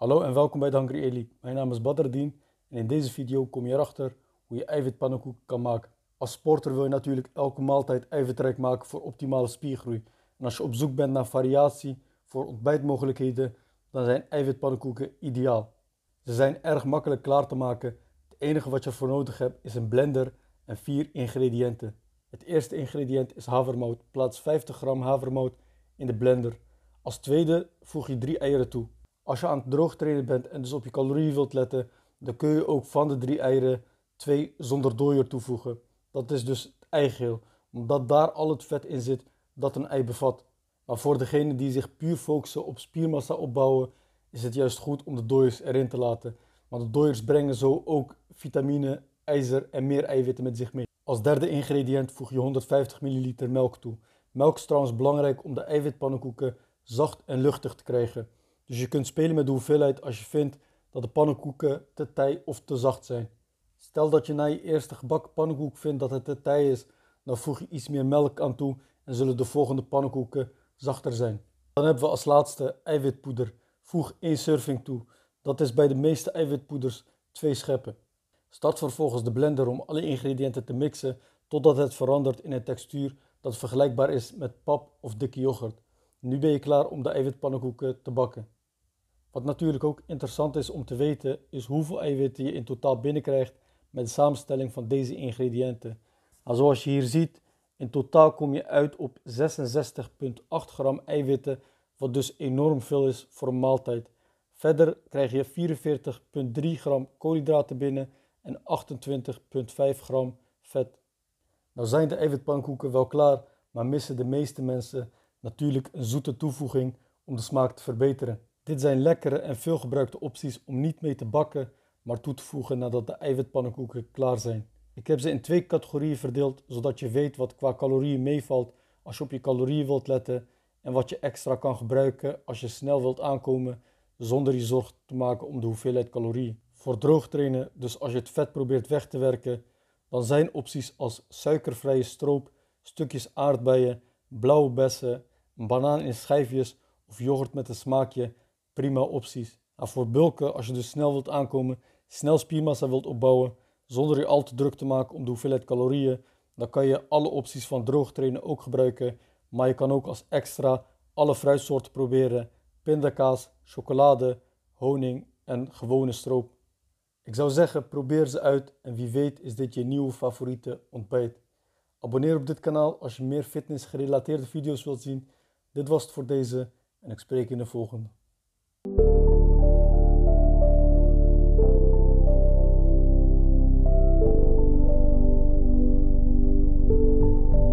Hallo en welkom bij de Hungry Elite. Mijn naam is Badrdien en in deze video kom je erachter hoe je eiwitpannenkoek kan maken. Als sporter wil je natuurlijk elke maaltijd eiwitrijk maken voor optimale spiergroei. En als je op zoek bent naar variatie voor ontbijtmogelijkheden, dan zijn eiwitpannenkoeken ideaal. Ze zijn erg makkelijk klaar te maken. Het enige wat je ervoor nodig hebt is een blender en vier ingrediënten. Het eerste ingrediënt is havermout. Plaats 50 gram havermout in de blender. Als tweede voeg je drie eieren toe. Als je aan het droog trainen bent en dus op je calorieën wilt letten, dan kun je ook van de drie eieren twee zonder dooier toevoegen. Dat is dus het eigeel, omdat daar al het vet in zit dat een ei bevat. Maar voor degenen die zich puur focussen op spiermassa opbouwen, is het juist goed om de dooiers erin te laten. Want de dooiers brengen zo ook vitamine, ijzer en meer eiwitten met zich mee. Als derde ingrediënt voeg je 150 ml melk toe. Melk is trouwens belangrijk om de eiwitpannenkoeken zacht en luchtig te krijgen. Dus je kunt spelen met de hoeveelheid als je vindt dat de pannenkoeken te tij of te zacht zijn. Stel dat je na je eerste gebakken pannenkoek vindt dat het te tij is, dan voeg je iets meer melk aan toe en zullen de volgende pannenkoeken zachter zijn. Dan hebben we als laatste eiwitpoeder. Voeg 1 serving toe. Dat is bij de meeste eiwitpoeders 2 scheppen. Start vervolgens de blender om alle ingrediënten te mixen totdat het verandert in een textuur dat vergelijkbaar is met pap of dikke yoghurt. Nu ben je klaar om de eiwitpannenkoeken te bakken. Wat natuurlijk ook interessant is om te weten, is hoeveel eiwitten je in totaal binnenkrijgt met de samenstelling van deze ingrediënten. Nou, zoals je hier ziet, in totaal kom je uit op 66,8 gram eiwitten, wat dus enorm veel is voor een maaltijd. Verder krijg je 44,3 gram koolhydraten binnen en 28,5 gram vet. Nou zijn de eiwitpannenkoeken wel klaar, maar missen de meeste mensen natuurlijk een zoete toevoeging om de smaak te verbeteren. Dit zijn lekkere en veelgebruikte opties om niet mee te bakken, maar toe te voegen nadat de eiwitpannenkoeken klaar zijn. Ik heb ze in twee categorieën verdeeld, zodat je weet wat qua calorieën meevalt als je op je calorieën wilt letten en wat je extra kan gebruiken als je snel wilt aankomen zonder je zorg te maken om de hoeveelheid calorieën. Voor droog trainen, dus als je het vet probeert weg te werken, dan zijn opties als suikervrije stroop, stukjes aardbeien, blauwe bessen, een banaan in schijfjes of yoghurt met een smaakje prima opties. Maar voor bulken, als je dus snel wilt aankomen, snel spiermassa wilt opbouwen, zonder je al te druk te maken om de hoeveelheid calorieën, dan kan je alle opties van droog trainen ook gebruiken. Maar je kan ook als extra alle fruitsoorten proberen: pindakaas, chocolade, honing en gewone stroop. Ik zou zeggen, probeer ze uit en wie weet is dit je nieuwe favoriete ontbijt. Abonneer op dit kanaal als je meer fitness gerelateerde video's wilt zien. Dit was het voor deze en ik spreek in de volgende.